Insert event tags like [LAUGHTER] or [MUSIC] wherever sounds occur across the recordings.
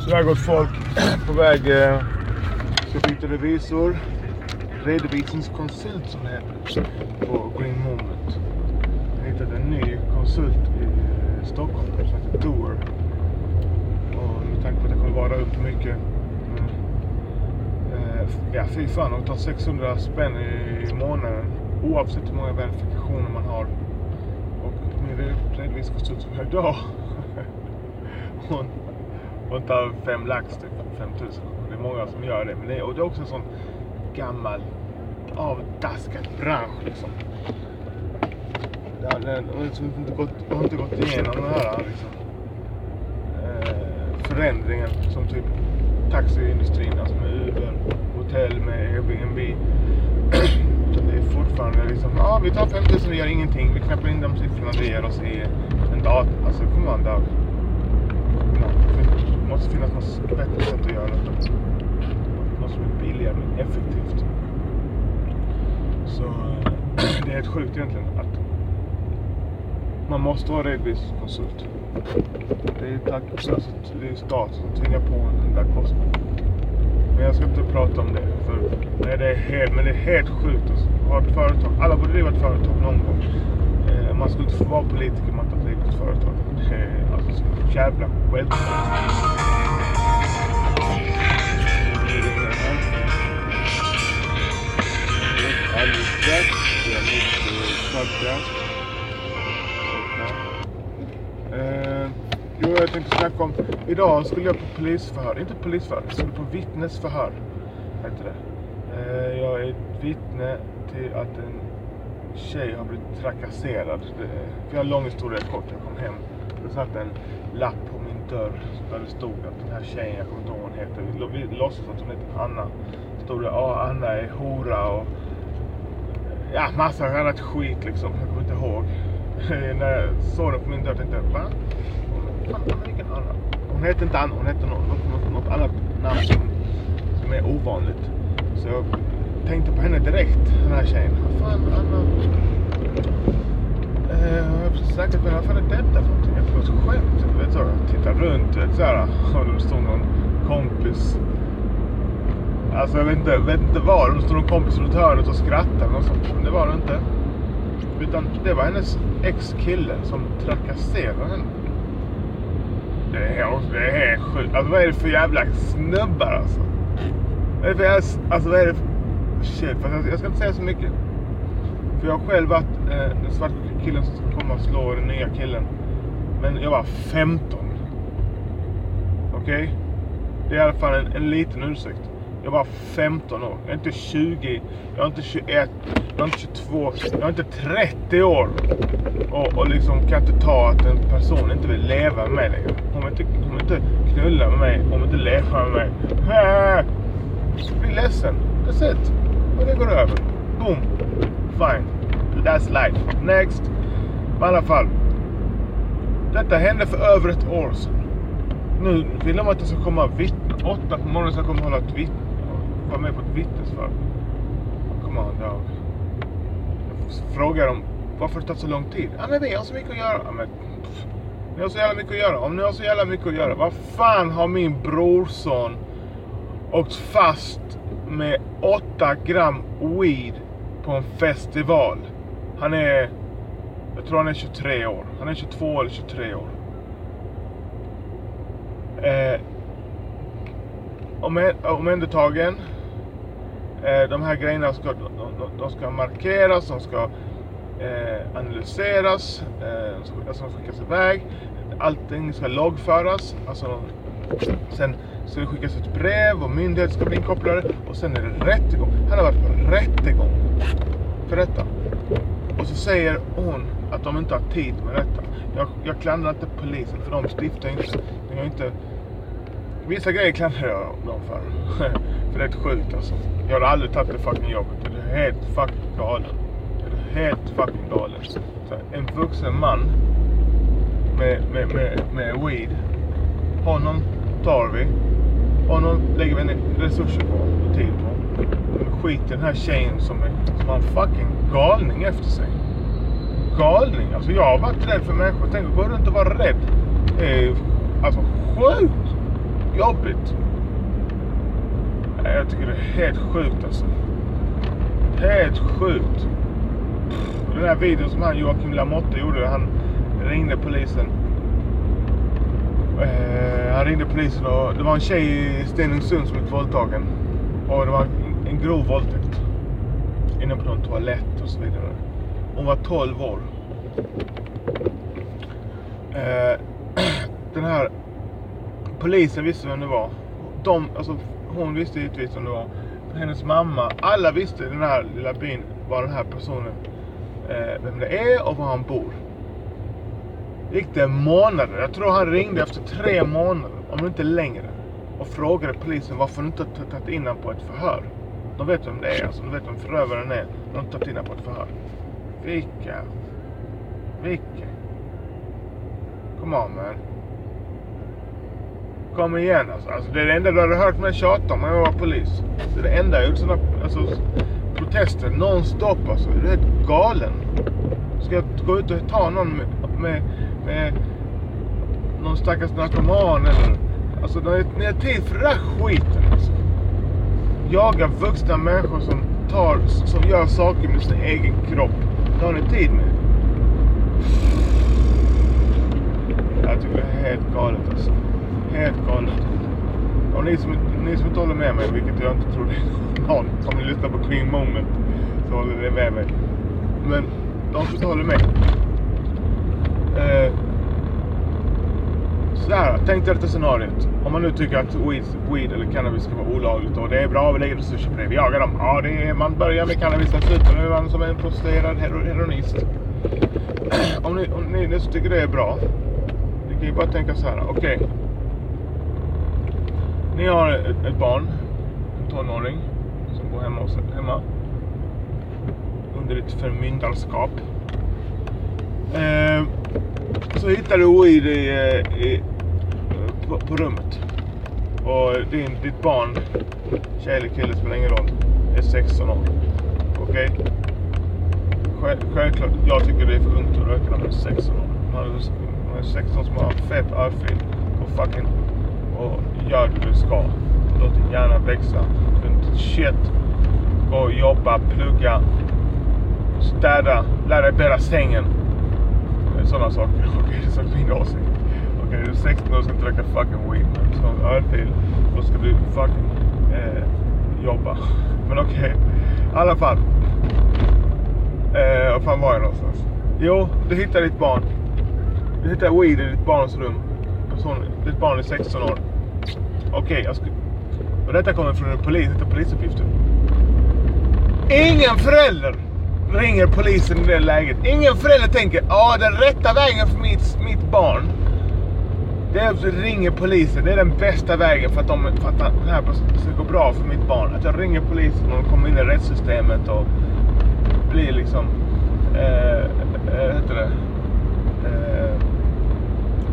Så här går folk på väg. Eh, ska byta revisor. Redovisningskonsult som det heter. På Green Moment. Jag hittat en ny konsult i eh, Stockholm som heter Doer. Och med tanke på att jag kommer vara upp mycket. Eh, ja, fy fan. De tar 600 spänn i månaden. Oavsett hur många verifikationer man har. Och min redovisningskonsult som jag har idag. [LAUGHS] hon, hon tar fem lax typ. 5 000. Det är många som gör det. Men det och det är också en sån gammal avdaskad bransch liksom. Den har liksom inte gått, har inte gått igenom den här liksom, eh, förändringen som typ taxiindustrin, alltså med Uber, hotell med Airbnb. [CLEARS THROAT] Det är fortfarande liksom, ja ah, vi tar 5000 och gör ingenting. Vi knappar in de siffrorna vi ger oss i en dator. Alltså kom on dator. Det måste finnas något bättre sätt att göra det. Något som är billigare och effektivt. Så eh, det är helt sjukt egentligen att man måste vara redovisningskonsult. Det är, tack, alltså, det är staten som tvingar på en den där kostnaden. Men jag ska inte prata om det. För nej, det är helt, men det är helt sjukt att Har ett företag. Alla borde driva ett företag någon gång. Eh, man skulle inte få vara politiker om man inte har drivit ett företag. Det är alltså så jävla självklart. Alldeles strax. Jag mitt podcast. Eh, jo, jag tänkte snacka om... Idag skulle jag på polisförhör. Inte polisförhör, jag skulle på vittnesförhör. Heter det. Eh, jag är ett vittne till att en tjej har blivit trakasserad. Det, har en lång historia kort. Jag kom hem. Det satt en lapp på min dörr där det stod att den här tjejen, jag kommer inte ihåg vad hon heter. Vi, vi låtsas att hon heter Anna. Stod det, ja Anna är hora och ja, massa annat skit liksom. Jag kommer inte ihåg. [LAUGHS] När jag såg den på min dörr tänkte jag, va? Fan, vilken Anna? Hon heter inte Anna, hon heter något, något, något annat namn som, som är ovanligt. Så jag tänkte på henne direkt, den här tjejen. Vad fan, Anna? Eh, jag har säkert sagt vad fan är detta för någonting? Jag får ett skämt. Vet så, jag tittar runt, vet så här. Och då står någon kompis Alltså jag vet inte, vet inte var. De stod någon kompis runt hörnet och skrattade och sånt. Men det var det inte. Utan det var hennes ex-kille som trakasserade henne. Det är, det är helt sjukt. Alltså vad är det för jävla snubbar alltså? Vad är det för, alltså vad är det för... Shit, fast jag ska inte säga så mycket. För jag har själv varit eh, den svarta killen som ska komma och slå den nya killen. Men jag var 15. Okej? Okay? Det är i alla fall en, en liten ursäkt. Jag var 15 år. Jag är inte 20. Jag är inte 21. Jag är inte 22. Jag är inte 30 år. Och, och liksom kan inte ta att en person inte vill leva med mig längre. Hon vill inte, hon vill inte knulla med mig. Hon vill inte leva med mig. Jag blir ledsen. That's it. Och det går över. Boom. Fine. That's life. Next. I alla fall. Detta hände för över ett år sedan. Nu vill de att jag ska komma vittna. Åtta på morgonen ska jag komma och hålla ett vittne vara med på ett vittnesförhör. Come on dog. Jag frågar dem varför det tar så lång tid. Ja men vi har så mycket att göra. Ja, men, ni har så jävla mycket att göra. Om ni har så jävla mycket att göra. Vad fan har min brorson åkt fast med 8 gram weed på en festival? Han är... Jag tror han är 23 år. Han är 22 eller 23 år. Eh, omhändertagen Eh, de här grejerna ska, de, de ska markeras, de ska eh, analyseras, eh, de ska, skickas iväg. Allting ska loggföras. Alltså, sen ska det skickas ett brev och myndigheter ska bli inkopplade. Och sen är det rättegång. Han har varit på rättegång för detta. Och så säger hon att de inte har tid med detta. Jag, jag klandrar inte polisen för de stiftar inte, de har inte Vissa grejer klandrar jag dem för. [LAUGHS] för det är sjukt alltså. Jag har aldrig tagit det fucking jobbet. Det är helt fucking galen. Det är helt fucking galen. Så en vuxen man med, med, med, med weed. Honom tar vi. Honom lägger vi resurser på och tid på. Skit i den här tjejen som, är, som har en fucking galning efter sig. Galning. Alltså jag har varit rädd för människor. Tänk att gå runt och vara rädd. Alltså sjukt jobbigt. Jag tycker det är helt sjukt alltså. Helt sjukt. Den här videon som han Joakim Lamotte gjorde, han ringde polisen. Eh, han ringde polisen och det var en tjej i Stenungsund som blev våldtagen. Och det var en, en grov våldtäkt. Inne på någon toalett och så vidare. Hon var 12 år. Eh, [CLEARS THROAT] den här polisen visste vem det var. De, alltså, hon visste givetvis vem det var. Hennes mamma, alla visste i den här lilla byn var den här personen, eh, vem det är och var han bor. Gick det månader, jag tror han ringde efter tre månader, om inte längre. Och frågade polisen varför de inte tagit in honom på ett förhör. De vet vem det är, alltså, de vet vem förövaren är. De har inte tagit in honom på ett förhör. Vilka? Vilka? Come on man. Kom igen alltså. alltså. Det är det enda du hade hört mig tjata om när jag var polis. Det är det enda jag gjort sådana alltså, protester nonstop alltså. Du är helt galen. Ska jag gå ut och ta någon med, med, med någon stackars narkoman eller... Alltså ni har tid för den där skiten alltså. Jaga vuxna människor som tar, som gör saker med sin egen kropp. Det har ni tid med. Jag tycker det är helt galet alltså. Helt galet. Och ni som, ni som inte håller med mig, vilket jag inte tror någon som ni lyssnar på Queen Moment, så håller ni med mig. Men de som inte håller med. Eh, sådär, tänk dig detta scenariot. Om man nu tycker att weed, weed eller cannabis ska vara olagligt och det är bra, vi lägger resurser på det, vi jagar dem. Ja, det är, man börjar med cannabis, sen slutar man som en prostituerad heroinist. [CLEARS THROAT] om ni, om ni, ni tycker det är bra, ni kan ju bara tänka så här, okej. Okay. Ni har ett, ett, barn, en tonåring, som bor hemma, hos, hemma under ditt förmyndarskap. Eh, så hittar du weed i, eh, i, på, på, rummet. Och din, ditt barn, tjej eller kille spelar ingen roll, är 16 år. Okej? Okay? Självklart, jag tycker det är för ungt att röka när man är 16 år. Man är 16 som har fett örfil och fucking och gör det du ska. Låt din hjärna växa. Shit. Gå och jobba, plugga, städa, lära dig bära sängen. Sådana saker. [LAUGHS] Okej, okay, det är min åsikt. Okej, okay, du är 16 och ska inte röka fucking weed. Men som örfil, då ska du fucking eh, jobba. [LAUGHS] Men okej, okay. i alla fall. Eh, var fan var jag någonstans? Jo, du hittar ditt barn. Du hittar weed i ditt barns rum. Person, ditt barn är 16 år. Okej, okay, jag. Och detta kommer från en polis, detta polisuppgifter. Ingen förälder ringer polisen i det läget. Ingen förälder tänker, ja den rätta vägen för mitt, mitt barn. Det är att ringa polisen. Det är den bästa vägen för att, de, för att det här ska gå bra för mitt barn. Att jag ringer polisen och de kommer in i rättssystemet och blir liksom, eh, eh, heter det, eh,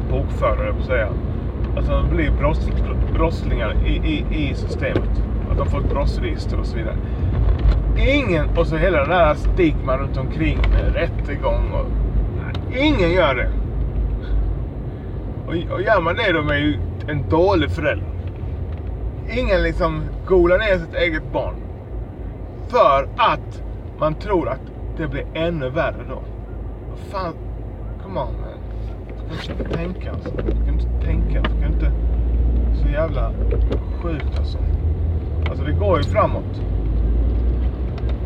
bokförare på att säga. Alltså de blir brotts, brottslingar i, i, i systemet. Att de får ett brottsregister och så vidare. Ingen, och så hela den här stigman runt omkring med rättegång och... Ingen gör det. Och, och gör man det då är ju en dålig förälder. Ingen liksom golar ner sitt eget barn. För att man tror att det blir ännu värre då. Fan, come on man. Du kan inte tänka alltså. Du kan inte tänka. Du kan inte... Så jävla sjukt alltså. Alltså det går ju framåt.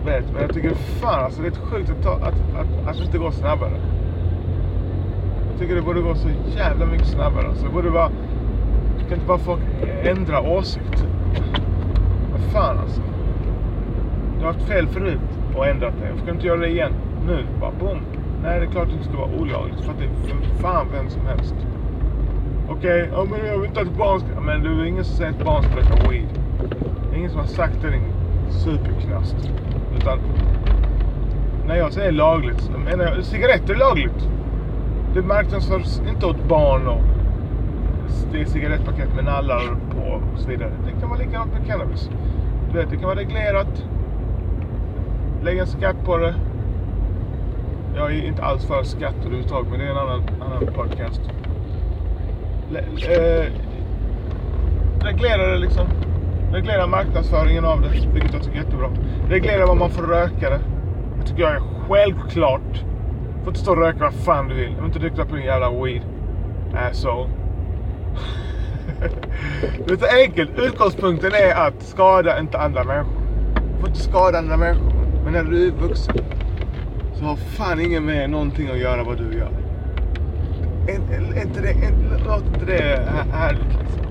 Vet, men jag tycker fan alltså det är sjukt att, ta, att, att, att det inte går snabbare. Jag tycker det borde gå så jävla mycket snabbare. Alltså det borde vara... Kan inte bara folk ändra åsikt? Typ. Vad fan alltså. Du har haft fel förut och ändrat det. Varför kan du inte göra det igen? Nu, bara boom. Nej, det är klart att det inte ska vara olagligt. För att det är för fan vem som helst. Okej, okay, ja, men jag vill inte att barn ska... Men du är ingen som säger att barn ska röka weed. Det är ingen som har sagt det, din superknast. Utan... När jag säger lagligt så menar jag cigaretter är lagligt. Det marknadsförs inte åt barn och det är cigarettpaket med nallar på och så vidare. Det kan vara likadant med cannabis. Du vet, det kan vara reglerat. Lägg en skatt på det. Jag är inte alls för skatter överhuvudtaget, men det är en annan, annan podcast. Le, eh, reglera det liksom. Reglera marknadsföringen av det, vilket jag tycker är jättebra. Reglera vad man får röka det. Det tycker jag är självklart. Du får inte stå och röka vad fan du vill. Du får inte dricka på din jävla weed. Asshole. [LAUGHS] det är så enkelt. Utgångspunkten är att skada inte andra människor. Du får inte skada andra människor. Men när du är vuxen så har fan ingen med någonting att göra vad du gör. Är inte det, låt inte det härligt liksom?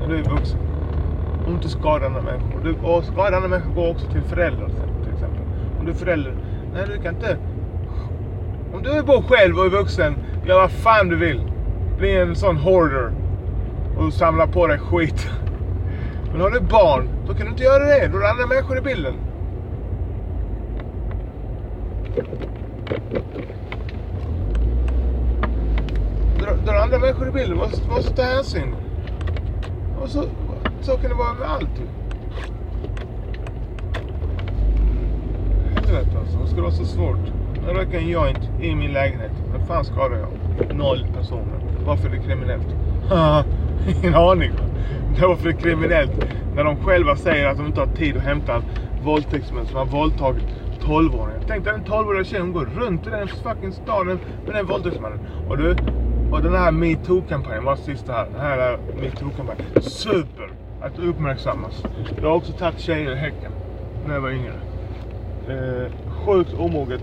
När du är vuxen. Om du inte skadar andra människor. Du, och skada andra människor går också till föräldrar till exempel. Om du är förälder. Nej, du kan inte. Om du bor själv och är vuxen, gör vad fan du vill. Bli en sån hoarder. Och samla på dig skit. [LAUGHS] Men har du barn, då kan du inte göra det. Då är det andra människor i bilden. Drar är andra människor i bilden. Måste, måste ta hänsyn. Och så, så kan det vara med allt. Typ. Helvete alltså. Vad ska det vara så svårt? Jag röker en joint i min lägenhet. Vad fan skadar jag? Noll personer. Varför är det kriminellt? [LAUGHS] Ingen aning. Varför är kriminellt? När de själva säger att de inte har tid att hämta våldtäktsmän som har våldtagit 12-åringar. Tänk dig en 12-årig tjej, hon går runt i den fucking staden med den våldtäktsmannen. Och du, och den här metoo-kampanjen, var sista här. Den här metoo-kampanjen. Super att uppmärksammas. Jag har också tagit tjejer i häcken när jag var yngre. Eh, sjukt omoget.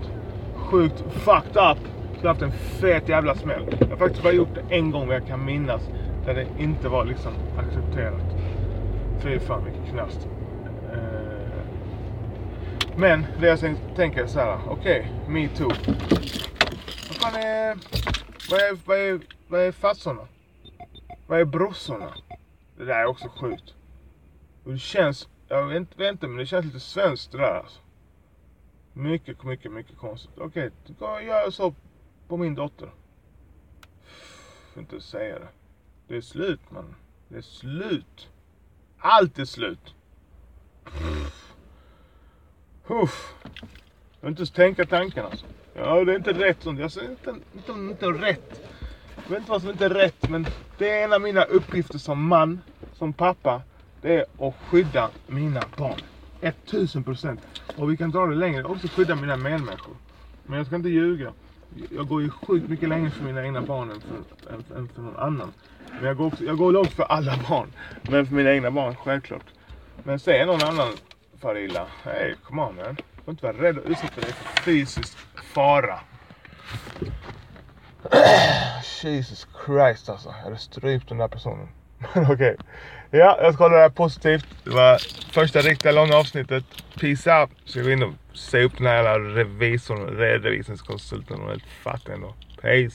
Sjukt fucked up. Så jag har haft en fet jävla smäll. Jag har faktiskt bara gjort det en gång vad jag kan minnas. Där det inte var liksom accepterat. Fy fan vilket knast. Eh, men det jag tänker så här. Okej, okay, metoo. Vad fan är... Vad är, vad är, vad är farsorna? Vad är brorsorna? Det där är också sjukt. Och det känns, jag vet, vet inte, men det känns lite svenskt det där alltså. Mycket, mycket, mycket konstigt. Okej, okay, gör så på min dotter. Får inte säga det. Det är slut man. Det är slut. Allt är slut. Uff. Jag vill inte ens tänka tanken alltså. Ja, det är inte rätt sånt. Jag säger inte, inte, inte rätt. Jag vet inte vad som inte är rätt, men det är en av mina uppgifter som man, som pappa. Det är att skydda mina barn. 1000 procent. Och vi kan dra det längre. Också skydda mina medmänniskor. Men jag ska inte ljuga. Jag går ju sjukt mycket längre för mina egna barn än för, än, än för någon annan. Men jag går, också, jag går långt för alla barn. Men för mina egna barn, självklart. Men säger någon annan far illa. Hey, come on man. Du får inte vara rädd att utsätta dig för fysisk fara. Jesus Christ alltså. Jag hade strypt den där personen. [LAUGHS] Men okej. Okay. Ja, jag ska hålla det här positivt. Det var första riktiga långa avsnittet. Peace out. Så jag in och se upp den här jävla revisorn, redovisningskonsulten och helt fattig ändå. Peace.